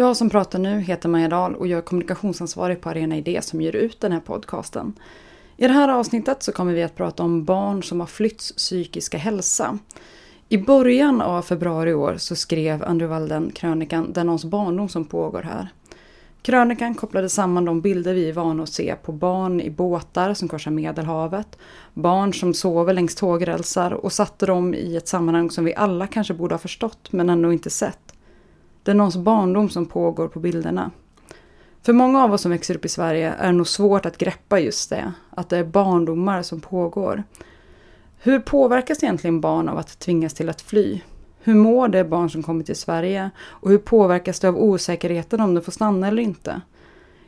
Jag som pratar nu heter Maja Dahl och jag är kommunikationsansvarig på Arena Idé som ger ut den här podcasten. I det här avsnittet så kommer vi att prata om barn som har flytts psykiska hälsa. I början av februari i år så skrev Andrew Walden krönikan Den oss barndom som pågår här. Krönikan kopplade samman de bilder vi är vana att se på barn i båtar som korsar Medelhavet, barn som sover längs tågrälsar och satte dem i ett sammanhang som vi alla kanske borde ha förstått men ändå inte sett. Det är någons barndom som pågår på bilderna. För många av oss som växer upp i Sverige är det nog svårt att greppa just det, att det är barndomar som pågår. Hur påverkas egentligen barn av att tvingas till att fly? Hur mår det barn som kommer till Sverige? Och hur påverkas det av osäkerheten om de får stanna eller inte?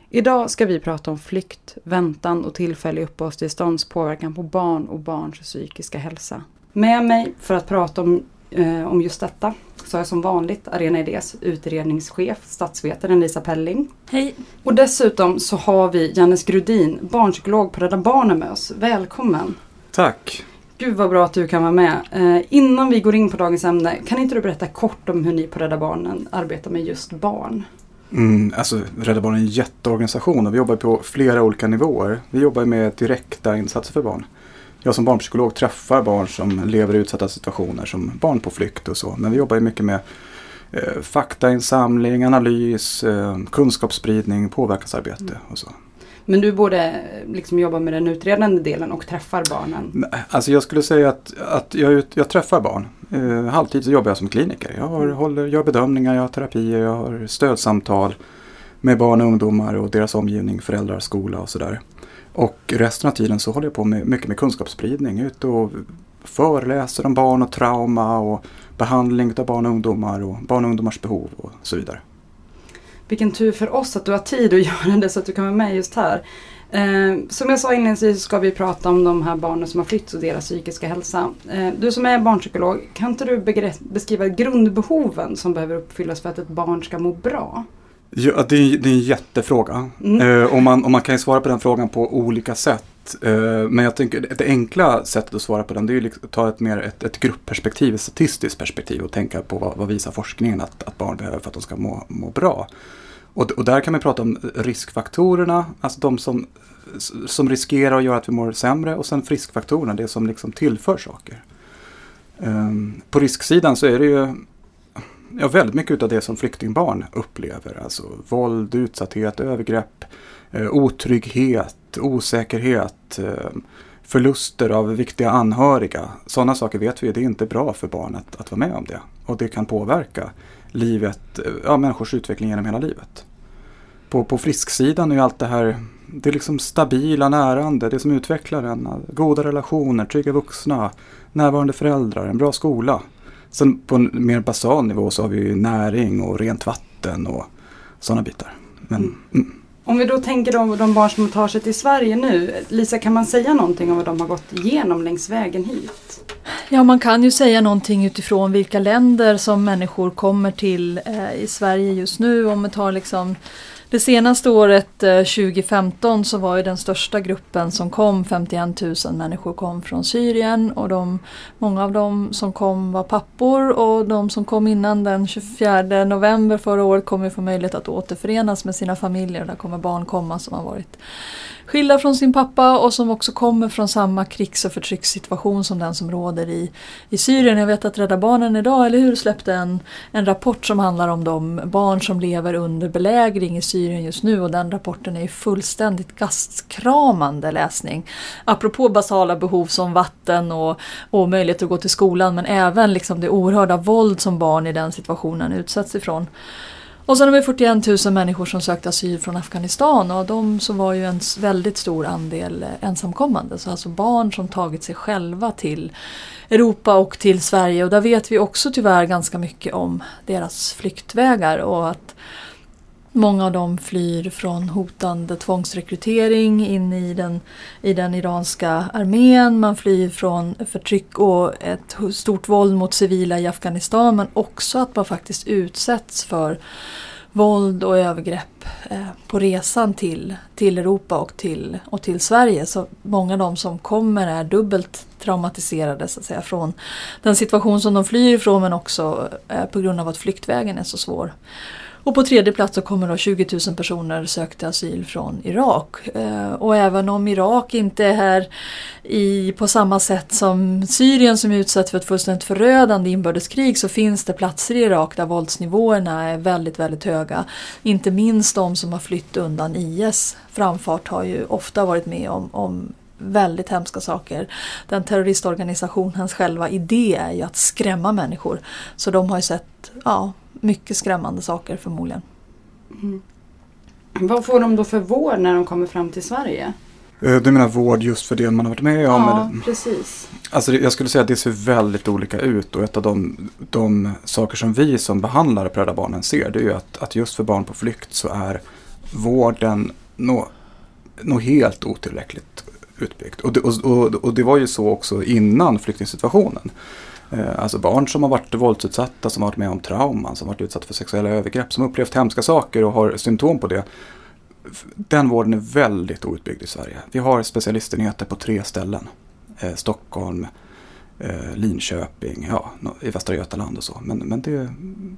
Idag ska vi prata om flykt, väntan och tillfällig uppehållstillstånds påverkan på barn och barns psykiska hälsa. Med mig för att prata om, eh, om just detta så har jag som vanligt Arena Idés utredningschef, statsvetaren Lisa Pelling. Hej! Och dessutom så har vi Jannes Grudin, barnpsykolog på Rädda Barnen med oss. Välkommen! Tack! Gud vad bra att du kan vara med. Eh, innan vi går in på dagens ämne, kan inte du berätta kort om hur ni på Rädda Barnen arbetar med just barn? Mm, alltså, Rädda Barnen är en jätteorganisation och vi jobbar på flera olika nivåer. Vi jobbar med direkta insatser för barn. Jag som barnpsykolog träffar barn som lever i utsatta situationer som barn på flykt och så. Men vi jobbar ju mycket med eh, faktainsamling, analys, eh, kunskapsspridning, påverkansarbete och så. Men du både liksom jobbar med den utredande delen och träffar barnen? Alltså jag skulle säga att, att jag, jag träffar barn. Eh, halvtid så jobbar jag som kliniker. Jag har, håller, gör bedömningar, jag har terapier, jag har stödsamtal med barn och ungdomar och deras omgivning, föräldrar, skola och sådär. Och resten av tiden så håller jag på med mycket med kunskapsspridning. Ut och föreläser om barn och trauma och behandling av barn och ungdomar och barn och ungdomars behov och så vidare. Vilken tur för oss att du har tid att göra det så att du kan vara med just här. Eh, som jag sa inledningsvis så ska vi prata om de här barnen som har flytt och deras psykiska hälsa. Eh, du som är barnpsykolog, kan inte du beskriva grundbehoven som behöver uppfyllas för att ett barn ska må bra? Ja, det är, det är en jättefråga. Mm. Eh, och, man, och man kan ju svara på den frågan på olika sätt. Eh, men jag tänker det enkla sättet att svara på den det är liksom att ta ett mer ett, ett gruppperspektiv, ett statistiskt perspektiv och tänka på vad, vad visar forskningen att, att barn behöver för att de ska må, må bra. Och, och där kan man prata om riskfaktorerna, alltså de som, som riskerar att göra att vi mår sämre och sen friskfaktorerna, det som liksom tillför saker. Um, på risksidan så är det ju ja, väldigt mycket av det som flyktingbarn upplever. Alltså våld, utsatthet, övergrepp, eh, otrygghet, osäkerhet, eh, förluster av viktiga anhöriga. Sådana saker vet vi, det är inte bra för barn att, att vara med om det. Och det kan påverka livet, eh, ja, människors utveckling genom hela livet. På, på frisksidan är allt det här, det är liksom stabila, närande, det som utvecklar en. Goda relationer, trygga vuxna, närvarande föräldrar, en bra skola. Sen på en mer basal nivå så har vi ju näring och rent vatten och sådana bitar. Men, mm. Mm. Om vi då tänker om de barn som tar sig till Sverige nu. Lisa, kan man säga någonting om vad de har gått igenom längs vägen hit? Ja, man kan ju säga någonting utifrån vilka länder som människor kommer till eh, i Sverige just nu. Om man tar liksom det senaste året, eh, 2015, så var ju den största gruppen som kom, 51 000 människor kom från Syrien och de, många av dem som kom var pappor och de som kom innan den 24 november förra året kommer få möjlighet att återförenas med sina familjer. Där kommer barn komma som har varit skilda från sin pappa och som också kommer från samma krigs och förtryckssituation som den som råder i, i Syrien. Jag vet att Rädda Barnen idag, eller hur, släppte en, en rapport som handlar om de barn som lever under belägring i Syrien just nu och den rapporten är fullständigt gastkramande läsning. Apropå basala behov som vatten och, och möjlighet att gå till skolan men även liksom det oerhörda våld som barn i den situationen utsätts ifrån. Och sen har vi 41 000 människor som sökte asyl från Afghanistan. Och av dem så var ju en väldigt stor andel eh, ensamkommande. Så alltså barn som tagit sig själva till Europa och till Sverige. Och där vet vi också tyvärr ganska mycket om deras flyktvägar. Och att Många av dem flyr från hotande tvångsrekrytering in i den, i den iranska armén. Man flyr från förtryck och ett stort våld mot civila i Afghanistan men också att man faktiskt utsätts för våld och övergrepp eh, på resan till, till Europa och till, och till Sverige. Så många av de som kommer är dubbelt traumatiserade så att säga, från den situation som de flyr ifrån men också eh, på grund av att flyktvägen är så svår. Och på tredje plats så kommer då 20 000 personer sökte asyl från Irak. Eh, och även om Irak inte är här i, på samma sätt som Syrien som är utsatt för ett fullständigt förödande inbördeskrig så finns det platser i Irak där våldsnivåerna är väldigt, väldigt höga. Inte minst de som har flytt undan IS framfart har ju ofta varit med om, om väldigt hemska saker. Den terroristorganisationens själva idé är ju att skrämma människor. Så de har ju sett ja, mycket skrämmande saker förmodligen. Mm. Vad får de då för vård när de kommer fram till Sverige? Eh, du menar vård just för det man har varit med om? Ja, eller? precis. Alltså jag skulle säga att det ser väldigt olika ut och ett av de, de saker som vi som behandlare på Rädda Barnen ser det är ju att, att just för barn på flykt så är vården nog nå helt otillräckligt utbyggt. Och det, och, och, och det var ju så också innan flyktingsituationen. Eh, alltså barn som har varit våldsutsatta, som har varit med om trauman, som har varit utsatta för sexuella övergrepp, som upplevt hemska saker och har symptom på det. Den vården är väldigt outbyggd i Sverige. Vi har specialistenheter på tre ställen. Eh, Stockholm, eh, Linköping, ja, i Västra Götaland och så. Men, men det,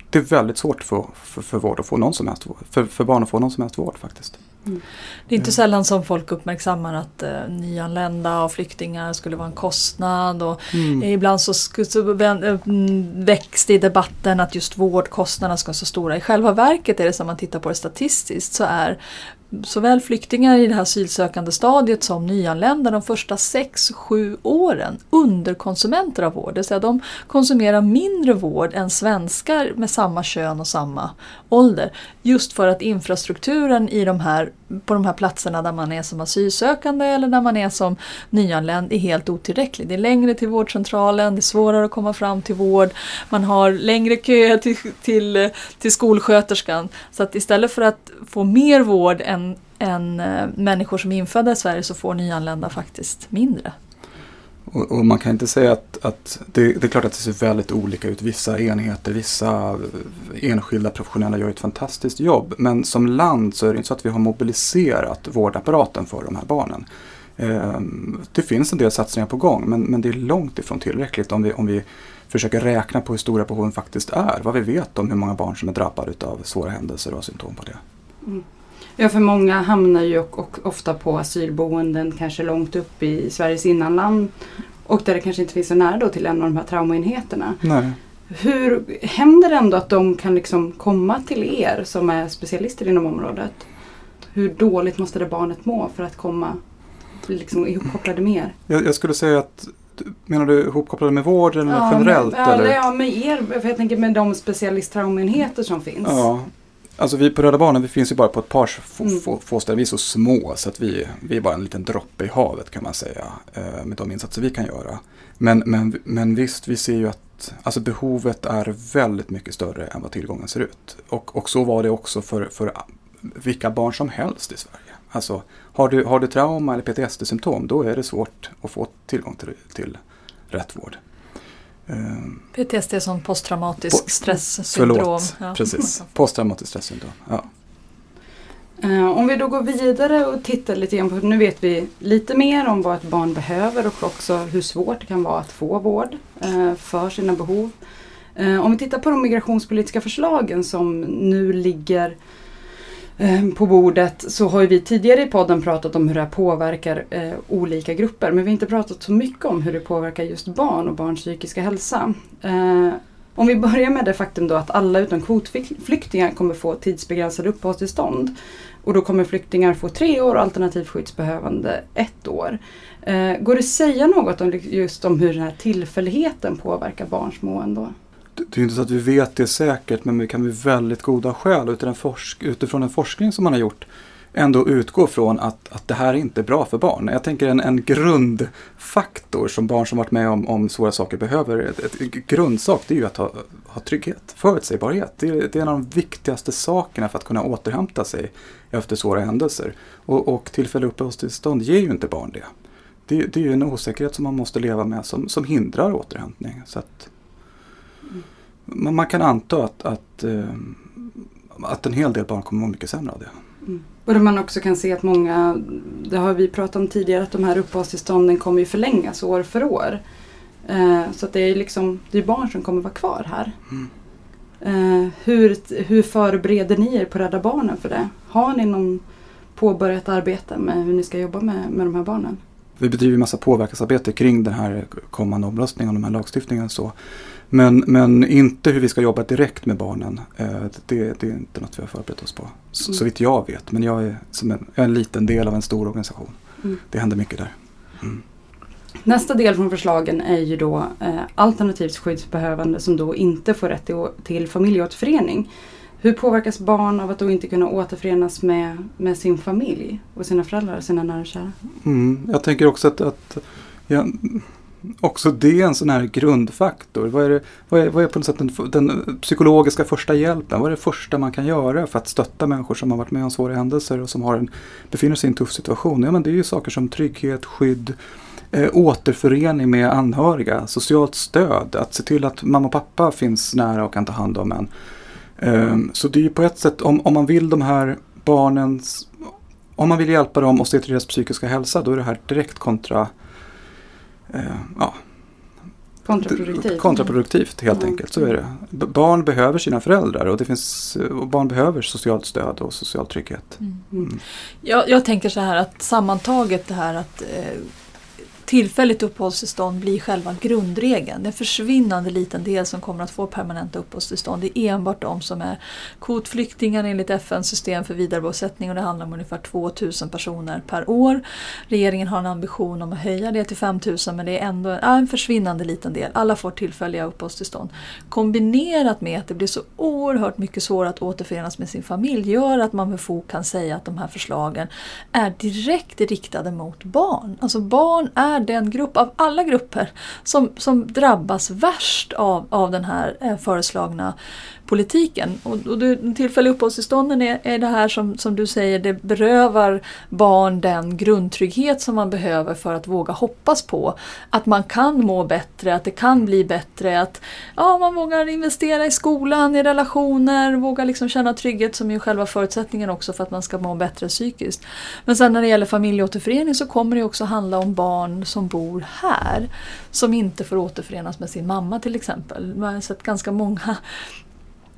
det är väldigt svårt för, för, för, vård att få någon som helst, för, för barn att få någon som helst vård faktiskt. Mm. Det är inte sällan som folk uppmärksammar att eh, nyanlända och flyktingar skulle vara en kostnad. Och mm. Ibland så, så eh, väcks det i debatten att just vårdkostnaderna ska vara så stora. I själva verket är det som man tittar på det statistiskt så är såväl flyktingar i det här asylsökande stadiet som nyanlända de första 6-7 åren underkonsumenter av vård. Det vill säga de konsumerar mindre vård än svenskar med samma kön och samma ålder. Just för att infrastrukturen i de här, på de här platserna där man är som asylsökande eller där man är som nyanländ är helt otillräcklig. Det är längre till vårdcentralen, det är svårare att komma fram till vård, man har längre köer till, till, till skolsköterskan. Så att istället för att få mer vård än, än eh, människor som är infödda i Sverige så får nyanlända faktiskt mindre. Och, och, man kan inte säga att, att det, det, är klart att det ser väldigt olika ut. Vissa enheter, vissa enskilda professionella gör ett fantastiskt jobb. Men som land så är det inte så att vi har mobiliserat vårdapparaten för de här barnen. Ehm, det finns en del satsningar på gång men, men det är långt ifrån tillräckligt om vi, om vi försöker räkna på hur stora behoven faktiskt är. Vad vi vet om hur många barn som är drabbade av svåra händelser och symptom på det. Mm. Ja, för många hamnar ju och, ofta på asylboenden kanske långt upp i Sveriges innanland och där det kanske inte finns så nära då till en av de här traumaenheterna. Nej. Hur händer det ändå att de kan liksom komma till er som är specialister inom området? Hur dåligt måste det barnet må för att komma liksom ihopkopplade med er? Jag, jag skulle säga att Menar du ihopkopplade med vård eller ja, generellt? Med, eller? Ja, med er. För jag tänker med de specialisttraumenheter som finns. Ja, Alltså vi på Rädda Barnen vi finns ju bara på ett par få, mm. få, få ställen. Vi är så små så att vi, vi är bara en liten droppe i havet kan man säga. Eh, med de insatser vi kan göra. Men, men, men visst, vi ser ju att alltså behovet är väldigt mycket större än vad tillgången ser ut. Och, och så var det också för, för vilka barn som helst i Sverige. Alltså har du, har du trauma eller PTSD-symptom då är det svårt att få tillgång till, till rätt vård. PTSD är som posttraumatisk po stresssyndrom. Förlåt, ja. precis. Posttraumatiskt stresssyndrom. Ja. Uh, om vi då går vidare och tittar lite grann på, nu vet vi lite mer om vad ett barn behöver och också hur svårt det kan vara att få vård uh, för sina behov. Om vi tittar på de migrationspolitiska förslagen som nu ligger eh, Ehm, på bordet så har ju vi tidigare i podden pratat om hur det här påverkar eh, olika grupper. Men vi har inte pratat så mycket om hur det påverkar just barn och barns psykiska hälsa. Eh, om vi börjar med det faktum då att alla utom kvotflyktingar kommer få tidsbegränsade uppehållstillstånd. Och då kommer flyktingar få tre år och alternativt skyddsbehövande ett år. Eh, går det att säga något om just om hur den här tillfälligheten påverkar barns mående? Det är inte så att vi vet det säkert men vi kan med väldigt goda skäl utifrån den forskning som man har gjort ändå utgå från att, att det här är inte är bra för barn. Jag tänker en, en grundfaktor som barn som varit med om, om svåra saker behöver, ett, ett grundsak, det är ju att ha, ha trygghet, förutsägbarhet. Det är, det är en av de viktigaste sakerna för att kunna återhämta sig efter svåra händelser. Och, och tillfälliga uppehållstillstånd ger ju inte barn det. Det, det är ju en osäkerhet som man måste leva med som, som hindrar återhämtning. Så att, man, kan anta att, att, eh, att en hel del barn kommer må mycket sämre av det. Mm. Och där man också kan se att många, det har vi pratat om tidigare, att de här uppehållstillstånden kommer ju förlängas år för år. Eh, så att det är liksom, det är barn som kommer vara kvar här. Mm. Eh, hur, hur förbereder ni er på Rädda Barnen för det? Har ni någon påbörjat arbete med hur ni ska jobba med, med de här barnen? Vi bedriver massa påverkansarbete kring den här kommande omröstningen och de här lagstiftningarna. Så. Men, men inte hur vi ska jobba direkt med barnen. Eh, det, det är inte något vi har förberett oss på. Så, mm. Så vitt jag vet. Men jag är, en, jag är en liten del av en stor organisation. Mm. Det händer mycket där. Mm. Nästa del från förslagen är ju då eh, alternativt skyddsbehövande som då inte får rätt till, till familjeåterförening. Hur påverkas barn av att då inte kunna återförenas med, med sin familj och sina föräldrar, sina nära och kära? Mm, jag tänker också att, att ja, också det är en sån här grundfaktor. Vad är, det, vad är, vad är på något sätt den, den, psykologiska första hjälpen? Vad är det första man kan göra för att stötta människor som har varit med om svåra händelser och som har en, befinner sig i en tuff situation? Ja, men det är ju saker som trygghet, skydd, eh, återförening med anhöriga, socialt stöd, att se till att mamma och pappa finns nära och kan ta hand om en. Um, så det är ju på ett sätt, om, om man vill de här barnens om man vill hjälpa dem och se till deras psykiska hälsa då är det här direkt kontra eh, ja, kontraproduktivt. kontraproduktivt helt mm. enkelt. Så är det. barn behöver sina föräldrar och, det finns, och barn behöver socialt stöd och social trygghet. Mm. Mm. Jag, jag, tänker så här att sammantaget det här att eh, tillfälligt uppehållstillstånd blir själva grundregeln. Det är en försvinnande liten del som kommer att få permanenta uppehållstillstånd. Det är enbart de som är kvotflyktingar enligt FNs system för vidarebosättning och det handlar om ungefär 2000 personer per år. Regeringen har en ambition om att höja det till 5000 men det är ändå en försvinnande liten del. Alla får tillfälliga uppehållstillstånd. Kombinerat med att det blir så oerhört mycket svårare att återförenas med sin familj gör att man med fog kan säga att de här förslagen är direkt riktade mot barn. Alltså barn är är den grupp av alla grupper som, som drabbas värst av, av den här eh, föreslagna politiken. Och, och du, tillfälliga uppehållstillstånden är, är det här som, som du säger, det berövar barn den grundtrygghet som man behöver för att våga hoppas på att man kan må bättre, att det kan bli bättre, att ja, man vågar investera i skolan, i relationer, vågar liksom känna trygghet som är själva förutsättningen också för att man ska må bättre psykiskt. Men sen när det gäller familjeåterförening så kommer det också handla om barn som bor här som inte får återförenas med sin mamma till exempel. Man har sett ganska många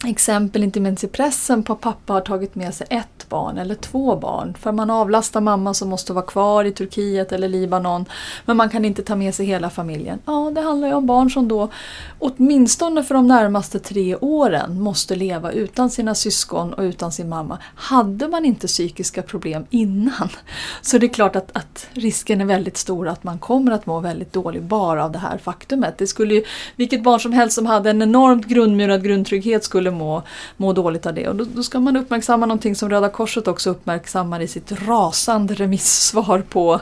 exempel, inte minst i pressen, på att pappa har tagit med sig ett barn eller två barn. För man avlastar mamma som måste vara kvar i Turkiet eller Libanon. Men man kan inte ta med sig hela familjen. Ja, det handlar ju om barn som då åtminstone för de närmaste tre åren måste leva utan sina syskon och utan sin mamma. Hade man inte psykiska problem innan så det är klart att, att risken är väldigt stor att man kommer att må väldigt dåligt bara av det här faktumet. Det skulle ju, vilket barn som helst som hade en enormt grundmurad grundtrygghet skulle skulle må, må dåligt av det. Och då, då, ska man uppmärksamma någonting som Röda Korset också uppmärksammar i sitt rasande remissvar på,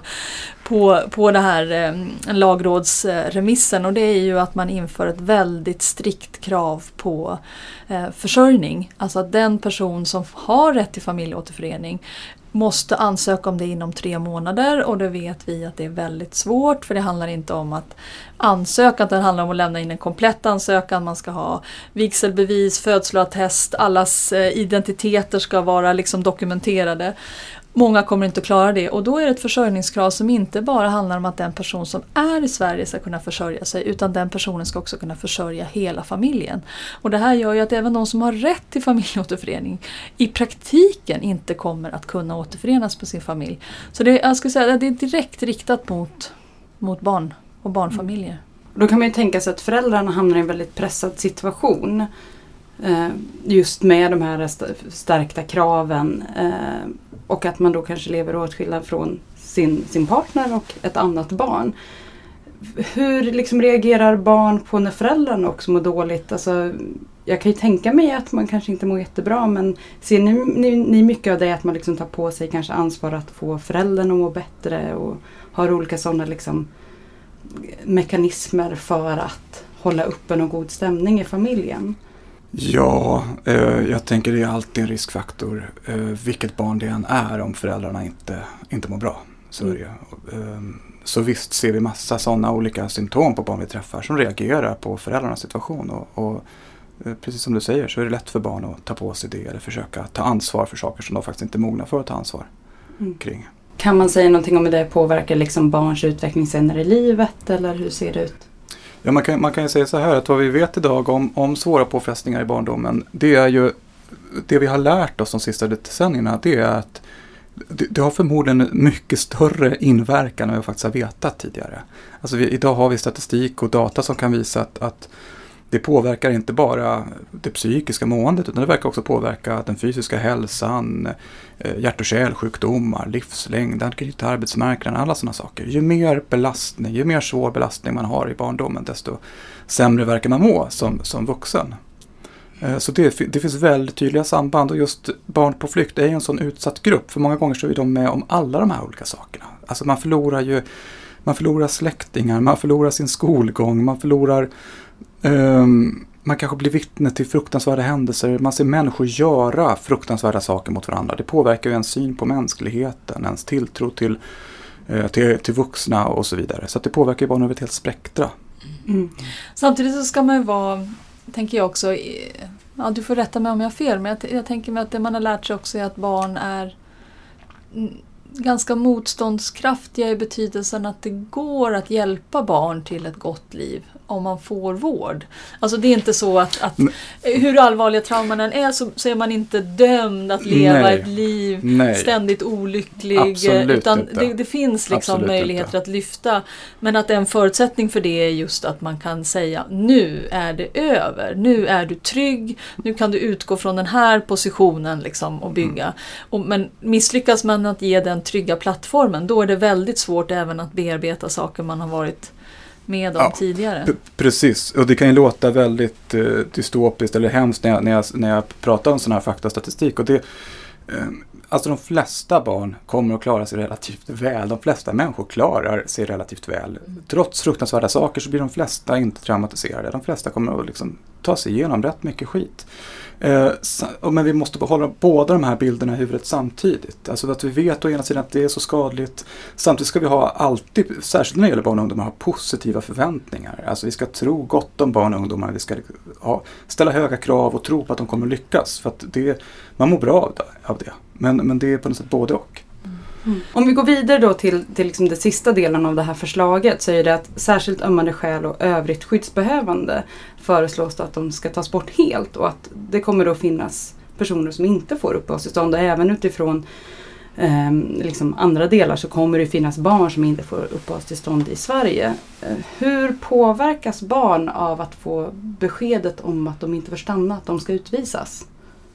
på, på den här eh, lagrådsremissen och det är ju att man inför ett väldigt strikt krav på eh, försörjning. Alltså att den person som har rätt till familjeåterförening måste ansöka om det inom tre månader och det vet vi att det är väldigt svårt för det handlar inte om att ansöka, det handlar om att lämna in en komplett ansökan. Man ska ha vigselbevis, födsloattest, allas eh, identiteter ska vara liksom dokumenterade. Många kommer inte att klara det och då är det ett försörjningskrav som inte bara handlar om att den person som är i Sverige ska kunna försörja sig utan den personen ska också kunna försörja hela familjen. Och det här gör ju att även de som har rätt till familjeåterförening i praktiken inte kommer att kunna återförenas med sin familj. Så det, jag skulle säga, det är direkt riktat mot, mot barn och barnfamiljer. Mm. Då kan man ju tänka sig att föräldrarna hamnar i en väldigt pressad situation. Eh, just med de här stärkta kraven. Eh, och att man då kanske lever åtskilda från sin, sin partner och ett annat barn. Hur liksom reagerar barn på när föräldrarna också mår dåligt? Alltså, jag kan ju tänka mig att man kanske inte mår jättebra men ser ni, ni, ni mycket av det att man liksom tar på sig kanske ansvar att få föräldern att må bättre och har olika sådana liksom mekanismer för att hålla uppe en god stämning i familjen? Ja, eh, jag tänker det är alltid en riskfaktor eh, vilket barn det än är om föräldrarna inte, inte mår bra. Så, det. Eh, så visst ser vi massa sådana olika symptom på barn vi träffar som reagerar på föräldrarnas situation. Och, och eh, precis som du säger så är det lätt för barn att ta på sig det eller försöka ta ansvar för saker som de faktiskt inte är mogna för att ta ansvar mm. kring. Kan man säga någonting om hur det påverkar liksom barns utveckling senare i livet eller hur ser det ut? Ja, man kan, man kan ju säga så här att vad vi vet idag om, om svåra påfrestningar i barndomen, det är ju det vi har lärt oss de sista decennierna, det är att det, det har förmodligen mycket större inverkan än vi faktiskt har vetat tidigare. Alltså vi, idag har vi statistik och data som kan visa att, att det påverkar inte bara det psykiska måendet utan det verkar också påverka den fysiska hälsan, eh, hjärt och kärlsjukdomar, livslängd, anknytning till arbetsmarknaden, alla sådana saker. Ju mer belastning, ju mer svår belastning man har i barndomen desto sämre verkar man må som, som vuxen. Eh, så det, det finns väldigt tydliga samband och just barn på flykt är en sån utsatt grupp för många gånger så är de med om alla de här olika sakerna. Alltså man förlorar ju man förlorar släktingar, man förlorar sin skolgång, man förlorar Um, man kanske blir vittne till fruktansvärda händelser. Man ser människor göra fruktansvärda saker mot varandra. Det påverkar ju ens syn på mänskligheten, ens tilltro till, eh, till, till vuxna och så vidare. Så det påverkar ju barn över ett helt spektra. Mm. Samtidigt så ska man ju vara, tänker jag också, ja, du får rätta mig om jag har fel, men jag, jag tänker mig att det man har lärt sig också är att barn är ganska motståndskraftiga i betydelsen att det går att hjälpa barn till ett gott liv om man får vård. Alltså det är inte så att, att hur allvarliga trauman än är så, så är man inte dömd att leva Nej. ett liv Nej. ständigt olycklig. Absolut utan det, det, finns liksom Absolut möjligheter inte. att lyfta. Men att en förutsättning för det är just att man kan säga nu är det över. Nu är du trygg. Nu kan du utgå från den här positionen liksom och bygga. Mm. Och, men misslyckas man att ge den trygga plattformen då är det väldigt svårt även att bearbeta saker man har varit med dem ja, tidigare. Precis, och det kan ju låta väldigt eh, dystopiskt eller hemskt när jag, när jag, när jag pratar om sån här faktastatistik. Och det, eh, alltså de flesta barn kommer att klara sig relativt väl. De flesta människor klarar sig relativt väl. Trots fruktansvärda saker så blir de flesta inte traumatiserade. De flesta kommer att liksom ta sig igenom rätt mycket skit. Eh, men vi måste hålla båda de här bilderna i huvudet samtidigt. Alltså att vi vet å ena sidan att det är så skadligt. Samtidigt ska vi ha alltid, särskilt när det gäller barn och ungdomar, ha positiva förväntningar. Alltså vi ska tro gott om barn och ungdomar. Vi ska ha, ställa höga krav och tro på att de kommer lyckas. För att det, man mår bra av det. Men, men det är på något sätt både och. Mm. Om vi går vidare då till, till liksom den sista delen av det här förslaget så är det att särskilt ömmande skäl och övrigt skyddsbehövande föreslås att de ska tas bort helt och att det kommer då finnas personer som inte får uppehållstillstånd och även utifrån eh, liksom andra delar så kommer det finnas barn som inte får uppehållstillstånd i Sverige. Eh, hur påverkas barn av att få beskedet om att de inte får stanna, att de ska utvisas?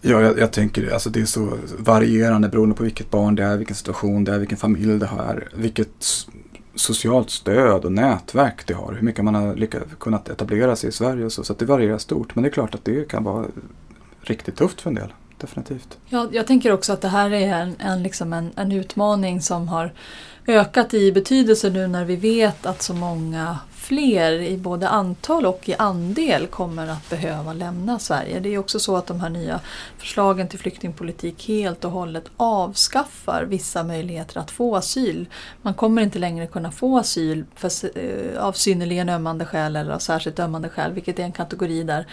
Ja, jag, jag tänker alltså det är så varierande beroende på vilket barn det är, vilken situation det är, vilken familj det har, vilket socialt stöd och nätverk det har, hur mycket man har lyckats, kunnat etablera sig i Sverige och så. Så det varierar stort. Men det är klart att det kan vara riktigt tufft för en del. Definitivt. Ja, jag tänker också att det här är en, en, liksom en, en utmaning som har ökat i betydelse nu när vi vet att så många fler i både antal och i andel kommer att behöva lämna Sverige. Det är också så att de här nya förslagen till flyktingpolitik helt och hållet avskaffar vissa möjligheter att få asyl. Man kommer inte längre kunna få asyl för, eh, av synnerligen ömmande skäl eller av särskilt ömmande skäl, vilket är en kategori där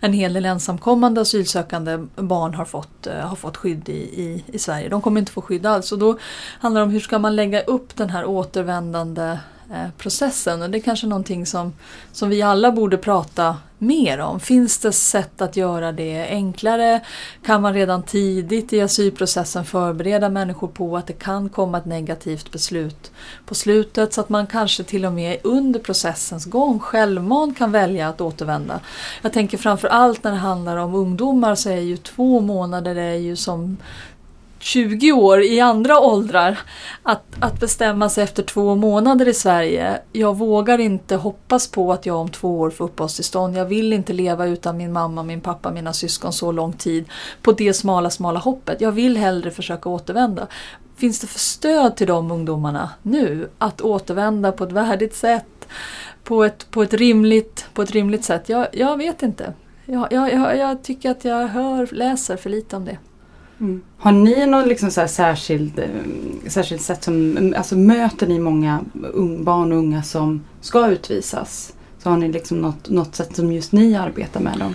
en hel del ensamkommande asylsökande barn har fått, eh, har fått skydd i, i, i Sverige. De kommer inte få skydd alls och då handlar det om hur ska man lägga upp den här återvändande Eh, processen. Och det är kanske någonting som, som vi alla borde prata mer om. Finns det sätt att göra det enklare? Kan man redan tidigt i asylprocessen förbereda människor på att det kan komma ett negativt beslut på slutet så att man kanske till och med under processens gång självmant kan välja att återvända. Jag tänker framför allt när det handlar om ungdomar så är ju två månader är ju som 20 år i andra åldrar att, att bestämma sig efter två månader i Sverige. Jag vågar inte hoppas på att jag om två år får uppehållstillstånd. Jag vill inte leva utan min mamma, min pappa, mina syskon så lång tid på det smala, smala hoppet. Jag vill hellre försöka återvända. Finns det för stöd till de ungdomarna nu att återvända på ett värdigt sätt? På ett, på ett, rimligt, på ett rimligt sätt? Jag, jag vet inte. Jag, jag, jag tycker att jag hör, läser för lite om det. Mm. Har ni något liksom så särskilt, eh, särskilt sätt som, mm, alltså möter ni många barn och unga som ska utvisas? Så har ni liksom något, något sätt som just ni arbetar med dem?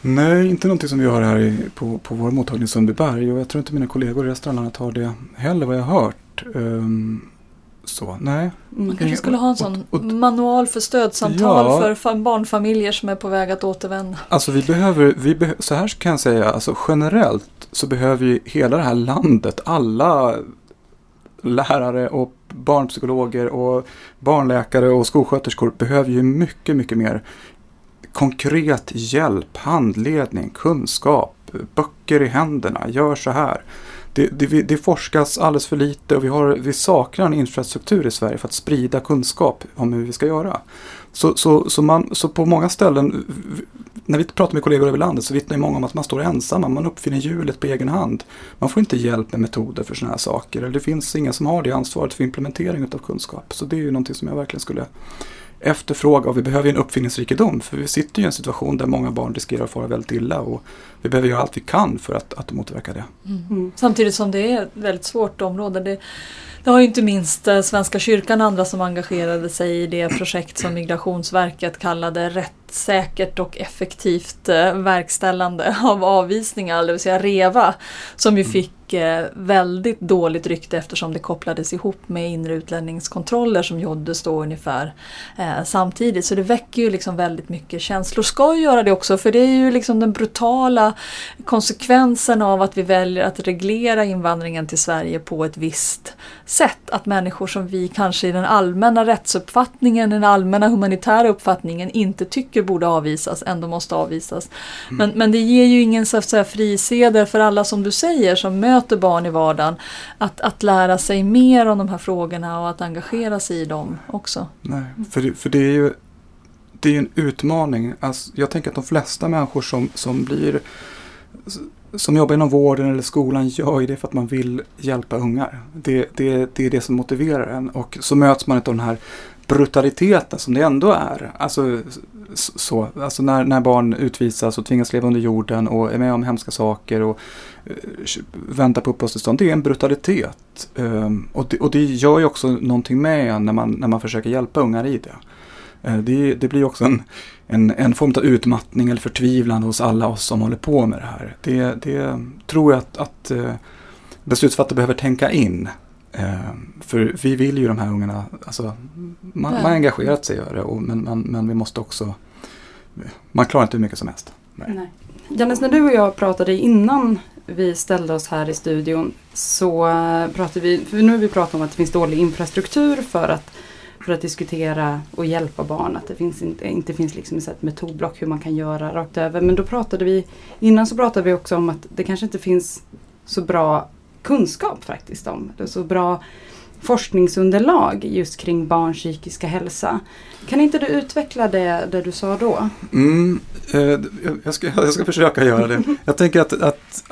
Nej, inte någonting som vi har här i, på, på vår mottagning i Sundbyberg och jag tror inte mina kollegor i resten av landet har det heller vad jag har hört. Um, så, nej. Man kanske skulle ha en sån och, och, manual för stödsamtal ja, för barnfamiljer som är på väg att återvända. Alltså vi behöver, vi be, så här kan jag säga, alltså generellt så behöver ju hela det här landet, alla lärare och barnpsykologer och barnläkare och skolsköterskor behöver ju mycket, mycket mer konkret hjälp, handledning, kunskap, böcker i händerna, gör så här det, det, det, forskas alldeles för lite och vi, har, vi saknar en infrastruktur i Sverige för att sprida kunskap om hur vi ska göra. Så, så, så, man, så på många ställen, när vi pratar med kollegor över landet så vittnar många om att man står ensamma, man uppfinner hjulet på egen hand. Man får inte hjälp med metoder för sådana här saker. Eller det finns ingen som har det ansvaret för implementering av kunskap. Så det är ju någonting som jag verkligen skulle efterfråga och vi behöver en uppfinningsrikedom för vi sitter ju i en situation där många barn riskerar att fara väldigt illa och vi behöver göra allt vi kan för att, att motverka det. Mm. mm. Samtidigt som det är ett väldigt svårt område. Det, det har ju inte minst eh, Svenska kyrkan och andra som engagerade sig i det projekt som Migrationsverket kallade rättssäkert och effektivt eh, verkställande av avvisningar, det vill säga REVA, som ju mm. fick Eh, väldigt dåligt rykte eftersom det kopplades ihop med inre utlänningskontroller som gjordes då ungefär eh, samtidigt. Så det väcker ju liksom väldigt mycket känslor. Ska ju göra det också för det är ju liksom den brutala konsekvensen av att vi väljer att reglera invandringen till Sverige på ett visst sätt. Att människor som vi kanske i den allmänna rättsuppfattningen, den allmänna humanitära uppfattningen inte tycker borde avvisas, ändå måste avvisas. Mm. Men, men det ger ju ingen så att säga, frisedel för alla som du säger som möter barn i vardagen att, att lära sig mer om de här frågorna och att engagera sig i dem också. Nej, för det, för det är ju det är en utmaning. Alltså, jag tänker att de flesta människor som, som blir som jobbar inom vården eller skolan gör ju det för att man vill hjälpa ungar. Det, det, det är det som motiverar en och så möts man av den här brutaliteten som det ändå är. Alltså, så, alltså när, när barn utvisas och tvingas leva under jorden och är med om hemska saker och uh, väntar på uppehållstillstånd. Det är en brutalitet. Um, och, det, och det gör ju också någonting med en när man, när man försöker hjälpa ungar i det. Eh, det, det, blir också en, en, en form av utmattning eller förtvivlan hos alla oss som håller på med det här. Det, det tror jag att, att eh, beslutsfattare behöver tänka in. För vi vill ju de här ungarna, alltså, man, man har engagerat sig i det, och, men, men, men vi måste också, man klarar inte hur mycket som helst. Nej. Nej. Jannes, när du och jag pratade innan vi ställde oss här i studion så eh, pratade vi, för nu har vi pratat om att det finns dålig infrastruktur för att, för att diskutera och hjälpa barn. Att det finns inte, inte finns liksom ett metodblock hur man kan göra rakt över. Men då pratade vi, innan så pratade vi också om att det kanske inte finns så bra kunskap faktiskt om. Det är så bra forskningsunderlag just kring barns psykiska hälsa. Kan inte du utveckla det, det du sa då? Mm, eh, jag, ska, jag ska försöka göra det. Jag tänker att, att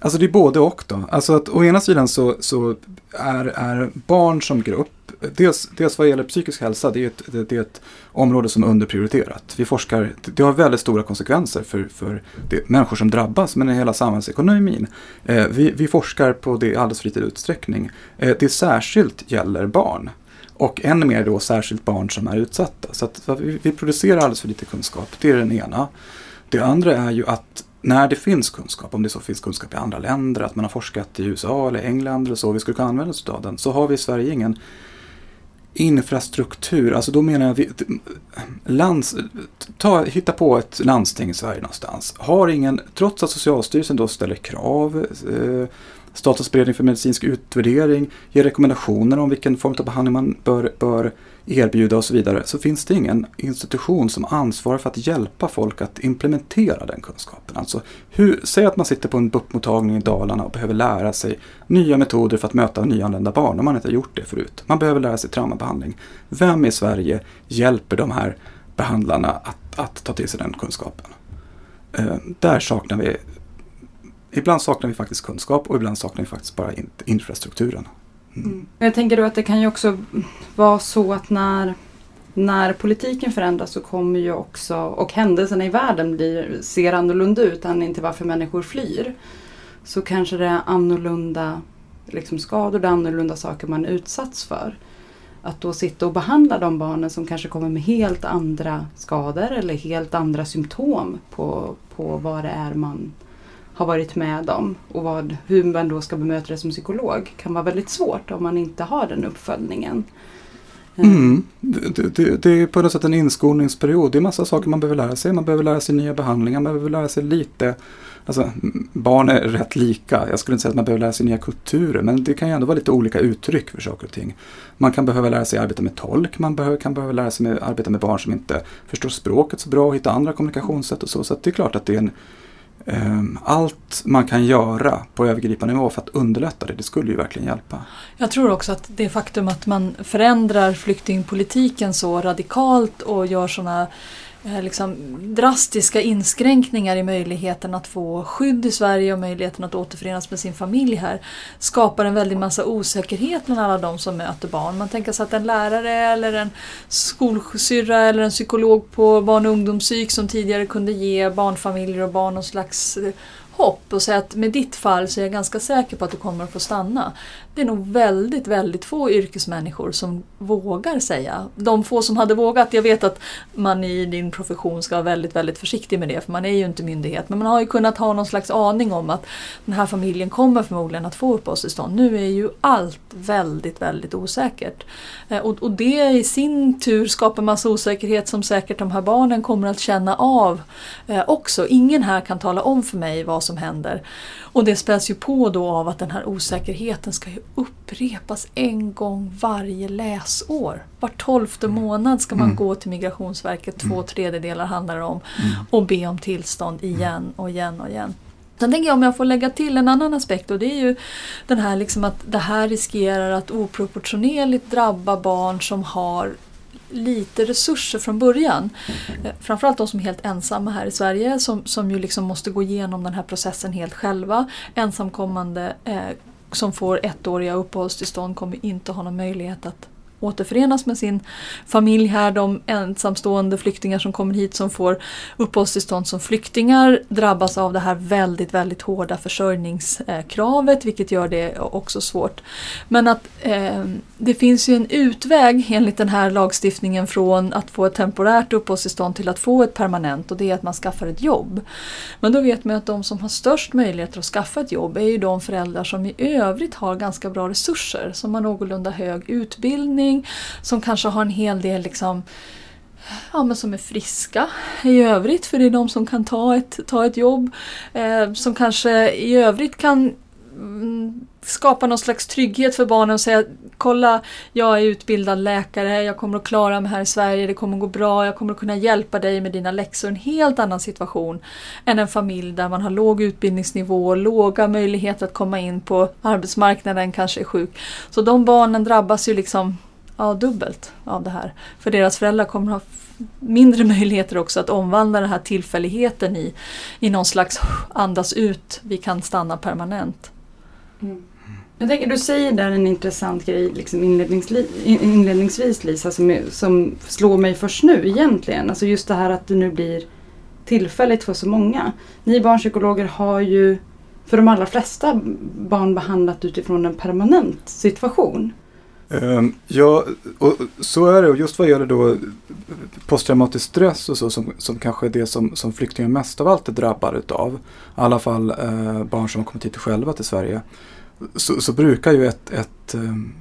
Alltså det är både och då. Alltså att å ena sidan så, så är, är barn som grupp dels, dels vad gäller psykisk hälsa, det är, ett, det, det är ett område som är underprioriterat. Vi forskar, det har väldigt stora konsekvenser för, för det, människor som drabbas, men i hela samhällsekonomin. Eh, vi, vi forskar på det i alldeles för liten utsträckning. Eh, det särskilt gäller barn. Och än mer då särskilt barn som är utsatta. Så att, vi, vi producerar alldeles för lite kunskap, det är den ena. Det andra är ju att när det finns kunskap, om det så finns kunskap i andra länder, att man har forskat i USA eller England eller så, vi skulle kunna använda oss av den, så har vi i Sverige ingen infrastruktur, alltså då menar jag lands, ta, hitta på ett landsting i Sverige någonstans. Har ingen, trots att Socialstyrelsen då ställer krav, eh, Statens beredning för medicinsk utvärdering ger rekommendationer om vilken form av behandling man bör, bör erbjuda och så vidare, så finns det ingen institution som ansvarar för att hjälpa folk att implementera den kunskapen. Alltså, hur, säg att man sitter på en BUP-mottagning i Dalarna och behöver lära sig nya metoder för att möta nyanlända barn, om man inte har gjort det förut. Man behöver lära sig traumabehandling. Vem i Sverige hjälper de här behandlarna att, att ta till sig den kunskapen? Eh, där saknar vi Ibland saknar vi faktiskt kunskap och ibland saknar vi faktiskt bara infrastrukturen. Mm. Jag tänker då att det kan ju också vara så att när, när politiken förändras så kommer ju också, och händelserna i världen blir, ser annorlunda ut, anledningen till varför människor flyr. Så kanske det är annorlunda liksom skador, det är annorlunda saker man utsatts för. Att då sitta och behandla de barnen som kanske kommer med helt andra skador eller helt andra symptom på, på vad det är man har varit med om och vad, hur man då ska bemöta det som psykolog kan vara väldigt svårt om man inte har den uppföljningen. Eh. Mm. Det, det, det, är på något sätt en inskolningsperiod. Det är massa saker man behöver lära sig. Man behöver lära sig nya behandlingar, man behöver lära sig lite. Alltså, barn är rätt lika. Jag skulle inte säga att man behöver lära sig nya kulturer, men det kan ju ändå vara lite olika uttryck för saker och ting. Man kan behöva lära sig arbeta med tolk, man behöver, kan behöva lära sig med, arbeta med barn som inte förstår språket så bra och hitta andra kommunikationssätt och så. Så det är klart att det är en Ehm, allt man kan göra på övergripande nivå för att underlätta det, det skulle ju verkligen hjälpa. Jag tror också att det faktum att man förändrar flyktingpolitiken så radikalt och gör sådana Eh, liksom drastiska inskränkningar i möjligheten att få skydd i Sverige och möjligheten att återförenas med sin familj här skapar en väldig massa osäkerhet bland alla de som möter barn. Man tänker sig att en lärare eller en skolsyrra eller en psykolog på barn och ungdomspsyk som tidigare kunde ge barnfamiljer och barn någon slags eh, hopp och säga att med ditt fall så är jag ganska säker på att du kommer att få stanna. Det är nog väldigt, väldigt få yrkesmänniskor som vågar säga. De få som hade vågat, jag vet att man i din profession ska vara väldigt, väldigt försiktig med det för man är ju inte myndighet. Men man har ju kunnat ha någon slags aning om att den här familjen kommer förmodligen att få uppehållstillstånd. Nu är ju allt väldigt, väldigt osäkert. Eh, och, och det i sin tur skapar massa osäkerhet som säkert de här barnen kommer att känna av eh, också. Ingen här kan tala om för mig vad som händer. Och det späs ju på då av att den här osäkerheten ska ju upprepas en gång varje läsår. Var tolfte mm. månad ska man mm. gå till Migrationsverket, två mm. tredjedelar handlar det om, mm. och be om tillstånd igen och igen och igen. Sen tänker jag om jag får lägga till en annan aspekt och det är ju den här liksom att det här riskerar att oproportionerligt drabba barn som har lite resurser från början. Eh, framförallt de som är helt ensamma här i Sverige som, som ju liksom måste gå igenom den här processen helt själva. Ensamkommande eh, som får ettåriga uppehållstillstånd kommer inte ha någon möjlighet att återförenas med sin familj här. De ensamstående flyktingar som kommer hit som får uppehållstillstånd som flyktingar drabbas av det här väldigt, väldigt hårda försörjningskravet vilket gör det också svårt. Men att eh, det finns ju en utväg enligt den här lagstiftningen från att få ett temporärt uppehållstillstånd till att få ett permanent och det är att man skaffar ett jobb. Men då vet man att de som har störst möjligheter att skaffa ett jobb är ju de föräldrar som i övrigt har ganska bra resurser, som har någorlunda hög utbildning utbildning, som kanske har en hel del liksom ja, men som är friska i övrigt, för det är de som kan ta ett, ta ett jobb. Eh, som kanske i övrigt kan mm, skapa någon slags trygghet för barnen och säga kolla, jag är utbildad läkare, jag kommer att klara mig här i Sverige, det kommer att gå bra, jag kommer att kunna hjälpa dig med dina läxor. En helt annan situation än en familj där man har låg utbildningsnivå, låga möjligheter att komma in på arbetsmarknaden, kanske är sjuk. Så de barnen drabbas ju liksom ja, dubbelt av det här. För deras föräldrar kommer ha mindre möjligheter också att omvandla den här tillfälligheten i, i någon slags andas ut, vi kan stanna permanent. Mm. Jag tänker, du säger där en intressant grej liksom inledningsvis Lisa som, som slår mig först nu egentligen. Alltså just det här att det nu blir tillfälligt för så många. Ni barnpsykologer har ju för de allra flesta barn behandlat utifrån en permanent situation. Ehm, ja, och så är det. Och just vad gäller då posttraumatisk stress och så som, som kanske är det som, som flyktingar mest av allt är drabbade utav. I alla fall eh, barn som har kommit hit själva till Sverige. Så, så brukar ju ett, ett ehm,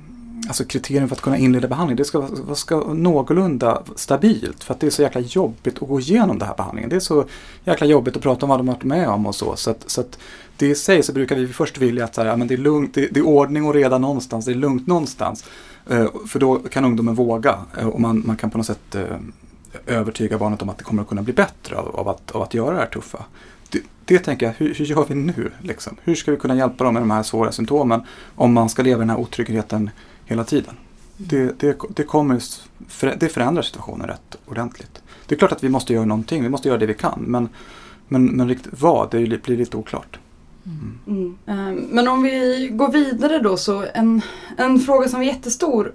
alltså kriterium för att kunna inleda behandling, det ska vara ska någorlunda stabilt. För att det är så jäkla jobbigt att gå igenom den här behandlingen. Det är så jäkla jobbigt att prata om vad de har varit med om och så. Så, att, så att det i sig så brukar vi först vilja att så här, ja, men det, är lugnt, det, det, är ordning och reda någonstans, det är lugnt någonstans. Eh, för då kan ungdomen våga eh, och man, man kan på något sätt eh, övertyga barnet om att det kommer att kunna bli bättre av, av, att, av att göra det här tuffa. Det, det tänker jag, hur, hur, gör vi nu? Liksom? Hur ska vi kunna hjälpa dem med de här svåra symptomen om man ska leva i den här otryggheten hela tiden? Det, det, det, kommer, det förändrar situationen rätt ordentligt. Det är klart att vi måste göra någonting, vi måste göra det vi kan. Men, men, men riktigt vad, det blir lite oklart. Mm. Mm. Eh, men om vi går vidare då så en, en fråga som var jättestor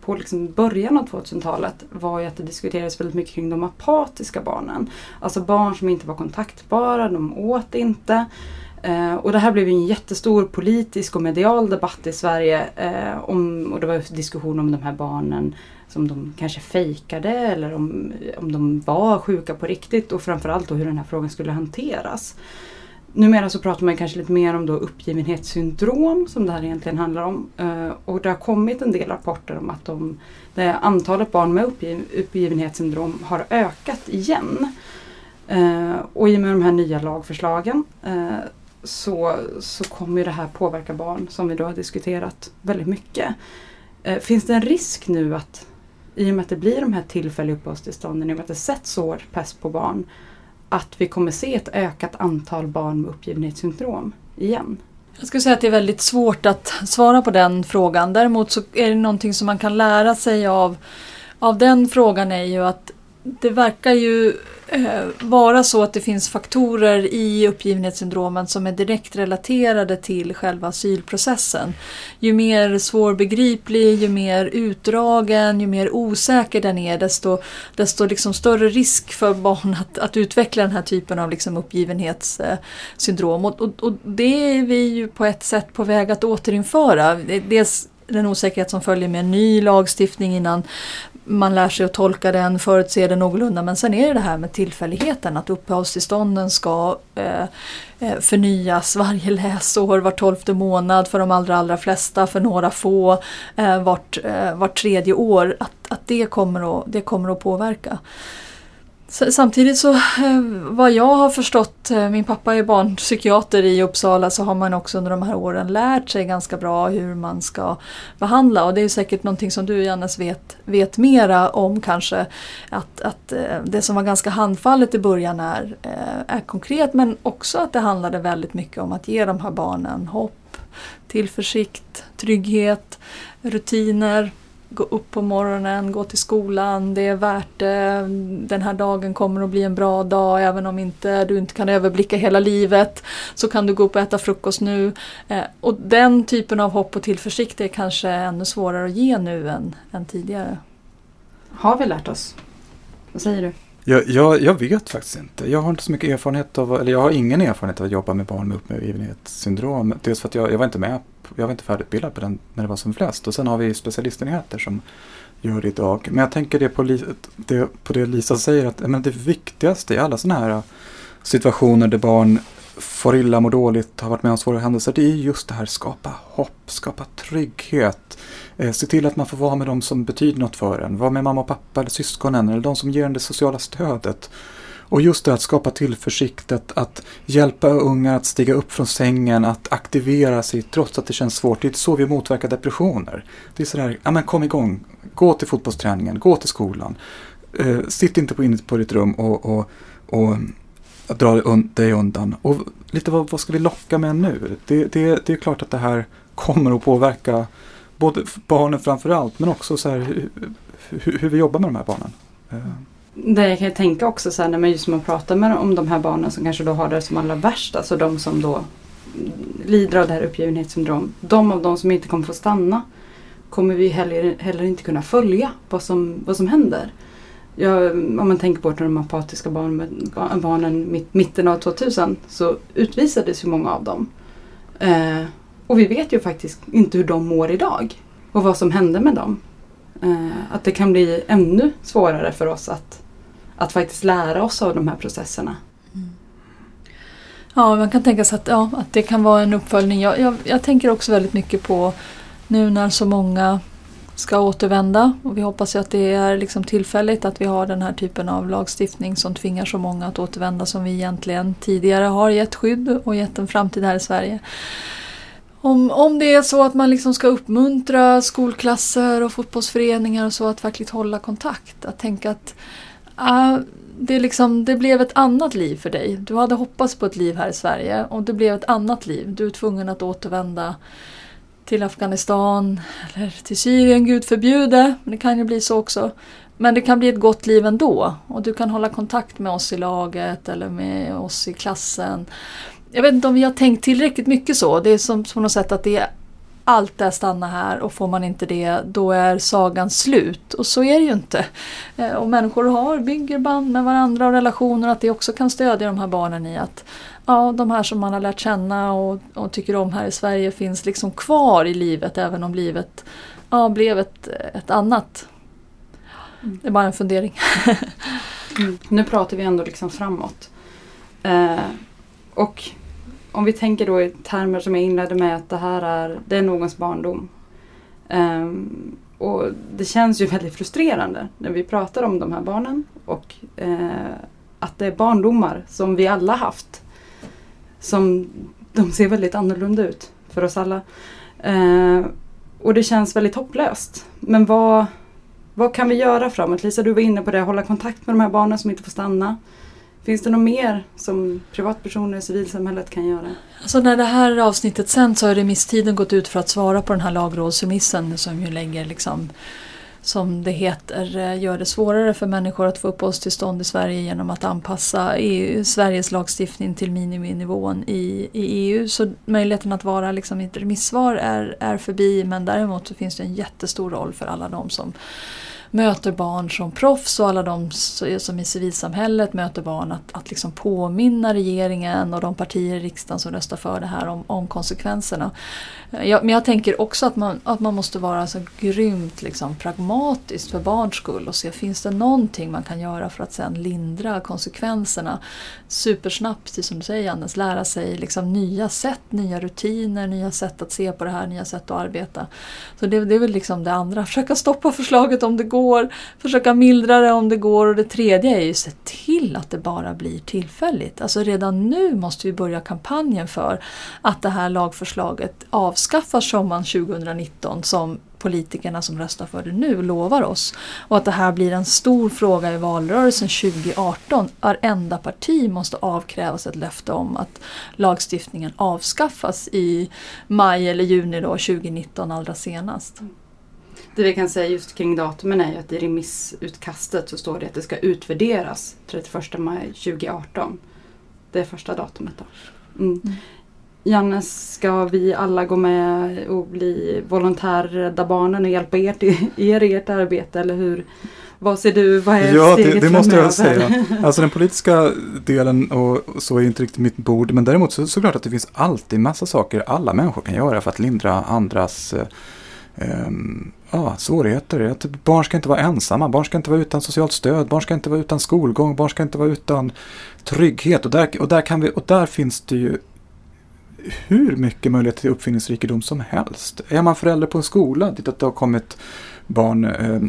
på liksom början av 2000-talet var ju att det diskuterades väldigt mycket kring de apatiska barnen. Alltså barn som inte var kontaktbara, de åt inte. Eh, och det här blev en jättestor politisk och medial debatt i Sverige. Eh, om, och det var diskussion om de här barnen som de kanske fejkade eller om, om de var sjuka på riktigt och framförallt då hur den här frågan skulle hanteras. Numera så pratar man kanske lite mer om då uppgivenhetssyndrom som det här egentligen handlar om. Eh, och det har kommit en del rapporter om att de, det antalet barn med uppgiv, uppgivenhetssyndrom har ökat igen. Eh, och i och med de här nya lagförslagen eh, så, så kommer det här påverka barn som vi då har diskuterat väldigt mycket. Eh, finns det en risk nu att i och med att det blir de här tillfälliga uppehållstillstånden, i och med att det sätts hård press på barn, att vi kommer se ett ökat antal barn med uppgivenhetssyndrom igen? Jag skulle säga att det är väldigt svårt att svara på den frågan. Däremot så är det någonting som man kan lära sig av, av den frågan är ju att det verkar ju Eh, vara så att det finns faktorer i uppgivenhetssyndromen som är direkt relaterade till själva asylprocessen. Ju mer svårbegriplig, ju mer utdragen, ju mer osäker den är desto, desto liksom större risk för barn att, att utveckla den här typen av liksom uppgivenhetssyndrom. Och, och, och det är vi ju på ett sätt på väg att återinföra. Dels den osäkerhet som följer med en ny lagstiftning innan man lär sig att tolka den, förutse den någorlunda. Men sen är det det här med tillfälligheten, att uppehållstillstånden ska eh, eh, förnyas varje läsår, var tolfte månad för de allra, allra flesta, för några få eh, vart, eh, vart tredje år. Att, att det, kommer att, det kommer att påverka. Samtidigt så eh, vad jag har förstått, eh, min pappa är barnpsykiater i Uppsala, så har man också under de här åren lärt sig ganska bra hur man ska behandla och det är säkert någonting som du Jannes vet, vet mera om kanske. Att, att eh, det som var ganska handfallet i början är, är konkret men också att det handlade väldigt mycket om att ge de här barnen hopp, tillförsikt, trygghet, rutiner gå upp på morgonen, gå till skolan, det är värt det, den här dagen kommer att bli en bra dag även om inte, du inte kan överblicka hela livet så kan du gå upp och äta frukost nu. Eh, och den typen av hopp och tillförsikt är kanske ännu svårare att ge nu än, än tidigare. Har vi lärt oss? Vad säger du? Jag, jag, jag, vet faktiskt inte. Jag har inte så mycket erfarenhet av, eller jag har ingen erfarenhet av att jobba med barn med uppgivenhetssyndrom. Dels för att jag, jag var inte med, jag var inte färdigutbildad på den när det var som flest. Och sen har vi specialistenheter som gör det idag. Men jag tänker det på, det, på det Lisa säger, att men det viktigaste i alla sådana här äh, situationer där barn far illa, mår dåligt, har varit med om svåra händelser, det är just det här skapa hopp, skapa trygghet. Eh, se till att man får vara med de som betyder något för en. Vara med mamma och pappa eller syskonen eller de som ger en det sociala stödet. Och just det att skapa tillförsikt, att, att hjälpa unga att stiga upp från sängen, att aktivera sig trots att det känns svårt. Det är så vi motverkar depressioner. Det är sådär, ja men kom igång, gå till fotbollsträningen, gå till skolan. Eh, sitt inte på, inne på ditt rum och, och, och dra dig undan. Och lite vad, vad ska vi locka med nu? Det, det, det är klart att det här kommer att påverka både barnen framför allt men också så här, hur, hur vi jobbar med de här barnen. Eh. Det jag kan tänka också så här, när man just man pratar med om de här barnen som kanske då har det som allra värst, alltså de som då lider av det här uppgivenhetssyndrom. De av de som inte kommer få stanna kommer vi heller, heller inte kunna följa vad som, vad som händer. Jag, om man tänker på de apatiska barn, barnen mitten av 2000 så utvisades ju många av dem. Eh, och vi vet ju faktiskt inte hur de mår idag och vad som hände med dem. Eh, att det kan bli ännu svårare för oss att, att faktiskt lära oss av de här processerna. Mm. Ja, man kan tänka sig att, ja, att det kan vara en uppföljning. Jag, jag, jag tänker också väldigt mycket på nu när så många ska återvända och vi hoppas ju att det är liksom tillfälligt att vi har den här typen av lagstiftning som tvingar så många att återvända som vi egentligen tidigare har gett skydd och gett en framtid här i Sverige. Om, om det är så att man liksom ska uppmuntra skolklasser och fotbollsföreningar och så att verkligen hålla kontakt. Att tänka att uh, det, liksom, det blev ett annat liv för dig. Du hade hoppats på ett liv här i Sverige och det blev ett annat liv. Du är tvungen att återvända till Afghanistan eller till Syrien, gud förbjude. Men det kan ju bli så också. Men det kan bli ett gott liv ändå och du kan hålla kontakt med oss i laget eller med oss i klassen. Jag vet inte om vi har tänkt tillräckligt mycket så. Det är som på något sätt att det är allt är stanna här och får man inte det då är sagan slut. Och så är det ju inte. Eh, och människor har, bygger band med varandra och relationer att det också kan stödja de här barnen i att ja, de här som man har lärt känna och, och tycker om här i Sverige finns liksom kvar i livet även om livet ja, blev ett, ett annat. Det är bara en fundering. mm. Nu pratar vi ändå liksom framåt. Eh, och om vi tänker då i termer som jag inledde med att det här är, det är någons barndom. Um, och det känns ju väldigt frustrerande när vi pratar om de här barnen och uh, att det är barndomar som vi alla haft. Som de ser väldigt annorlunda ut för oss alla. Uh, och det känns väldigt hopplöst. Men vad, vad kan vi göra framåt? Lisa, du var inne på det, hålla kontakt med de här barnen som inte får stanna. Finns det något mer som privatpersoner i civilsamhället kan göra? Alltså när det här avsnittet sänds så har remisstiden gått ut för att svara på den här lagrådsremissen som ju lägger liksom som det heter, eh, gör det svårare för människor att få uppehållstillstånd i Sverige genom att anpassa EU, Sveriges lagstiftning till miniminivån i, i EU. Så möjligheten att vara liksom ett remissvar är, är förbi men däremot så finns det en jättestor roll för alla de som möter barn som proffs och alla de som i civilsamhället möter barn att, att liksom påminna regeringen och de partier i riksdagen som röstar för det här om, om konsekvenserna. Eh, jag, men jag tänker också att man, att man måste vara så grymt liksom, pragmatisk för barns skull och se finns det någonting man kan göra för att sen lindra konsekvenserna supersnabbt, precis som du säger Anders. lära sig liksom, nya sätt, nya rutiner, nya sätt att se på det här, nya sätt att arbeta. Så det, det är väl liksom det andra, försöka stoppa förslaget om det går går, försöka mildra det om det går och det tredje är ju se till att det bara blir tillfälligt. Alltså redan nu måste vi börja kampanjen för att det här lagförslaget avskaffas sommaren 2019 som politikerna som röstar för det nu lovar oss. Och att det här blir en stor fråga i valrörelsen 2018. Varenda parti måste avkrävas ett löfte om att lagstiftningen avskaffas i maj eller juni då 2019 allra senast. Det vi kan säga just kring datumen är ju att i remissutkastet så står det att det ska utvärderas 31 maj 2018. Det är första datumet då. Mm. Mm. Janne, ska vi alla gå med och bli volontärer, rädda barnen och hjälpa er, till, er i ert arbete eller hur? Vad ser du, vad är ja, steget det, det måste jag säga. Alltså den politiska delen och så är inte riktigt mitt bord. Men däremot så såklart att det finns alltid massa saker alla människor kan göra för att lindra andras um, ja, svårigheter. Att barn ska inte vara ensamma, barn ska inte vara utan socialt stöd, barn ska inte vara utan skolgång, barn ska inte vara utan trygghet. Och där, och där, kan vi, och där finns det ju hur mycket möjlighet till uppfinningsrikedom som helst. Är man förälder på en skola dit det har kommit barn, äh,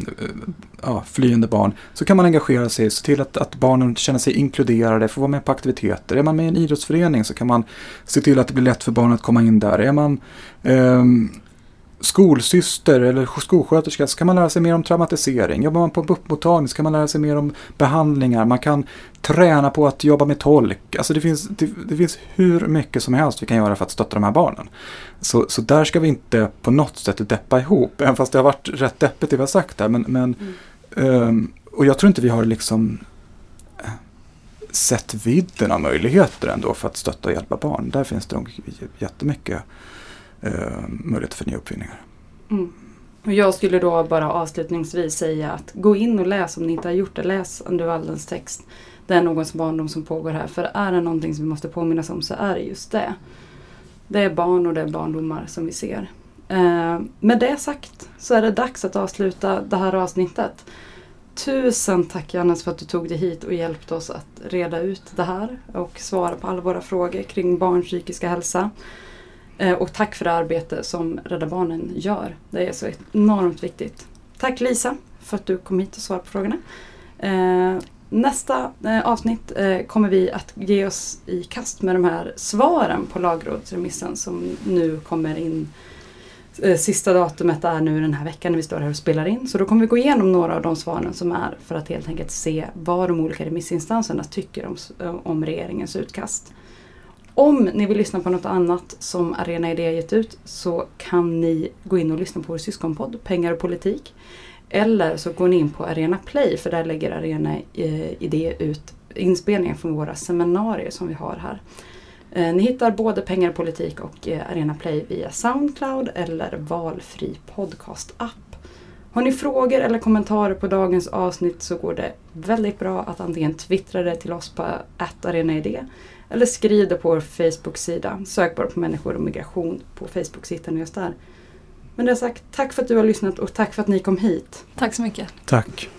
ja, flyende barn, så kan man engagera sig, se till att, att barnen känner sig inkluderade, får vara med på aktiviteter. Är man med i en idrottsförening så kan man se till att det blir lätt för barnen att komma in där. Är man äh, skolsyster eller skolsköterska så kan man lära sig mer om traumatisering. Jobbar man på BUP-mottagning så kan man lära sig mer om behandlingar. Man kan träna på att jobba med tolk. Alltså det finns, det, det finns hur mycket som helst vi kan göra för att stötta de här barnen. Så, så där ska vi inte på något sätt deppa ihop. Även fast det har varit rätt deppigt det vi har sagt här. Men, men, mm. um, och jag tror inte vi har liksom sett vidden av möjligheter ändå för att stötta och hjälpa barn. Där finns det nog jättemycket eh, möjligheter för nya uppfinningar. Mm. Och jag skulle då bara avslutningsvis säga att gå in och läs om ni inte har gjort det. Läs Anduvaldens text. Det är någons barndom som pågår här. För är det någonting som vi måste påminnas om så är det just det. Det är barn och det är barndomar som vi ser. Eh, med det sagt så är det dags att avsluta det här avsnittet. Tusen tack Johannes för att du tog dig hit och hjälpte oss att reda ut det här och svara på alla våra frågor kring barns psykiska hälsa. Eh, och tack för det arbete som Rädda Barnen gör. Det är så enormt viktigt. Tack Lisa för att du kom hit och svarade på frågorna. Eh, nästa eh, avsnitt kommer vi att ge oss i kast med de här svaren på lagrådsremissen som nu kommer in Sista datumet är nu den här veckan när vi står här och spelar in. Så då kommer vi gå igenom några av de svaren som är för att helt enkelt se vad de olika remissinstanserna tycker om, om regeringens utkast. Om ni vill lyssna på något annat som Arena Idé gett ut så kan ni gå in och lyssna på vår syskonpodd Pengar och politik. Eller så går ni in på Arena Play för där lägger Arena eh, Idé ut inspelningar från våra seminarier som vi har här. Eh, ni hittar både Pengar och politik och eh, Arena Play via Soundcloud eller valfri podcast-app. Har ni frågor eller kommentarer på dagens avsnitt så går det väldigt bra att antingen twittra det till oss på arenaidé eller skriv det på vår Facebook-sida. Sök bara på människor och migration på Facebook så hittar ni oss där. Men det sagt, tack för att du har lyssnat och tack för att ni kom hit. Tack så mycket. Tack.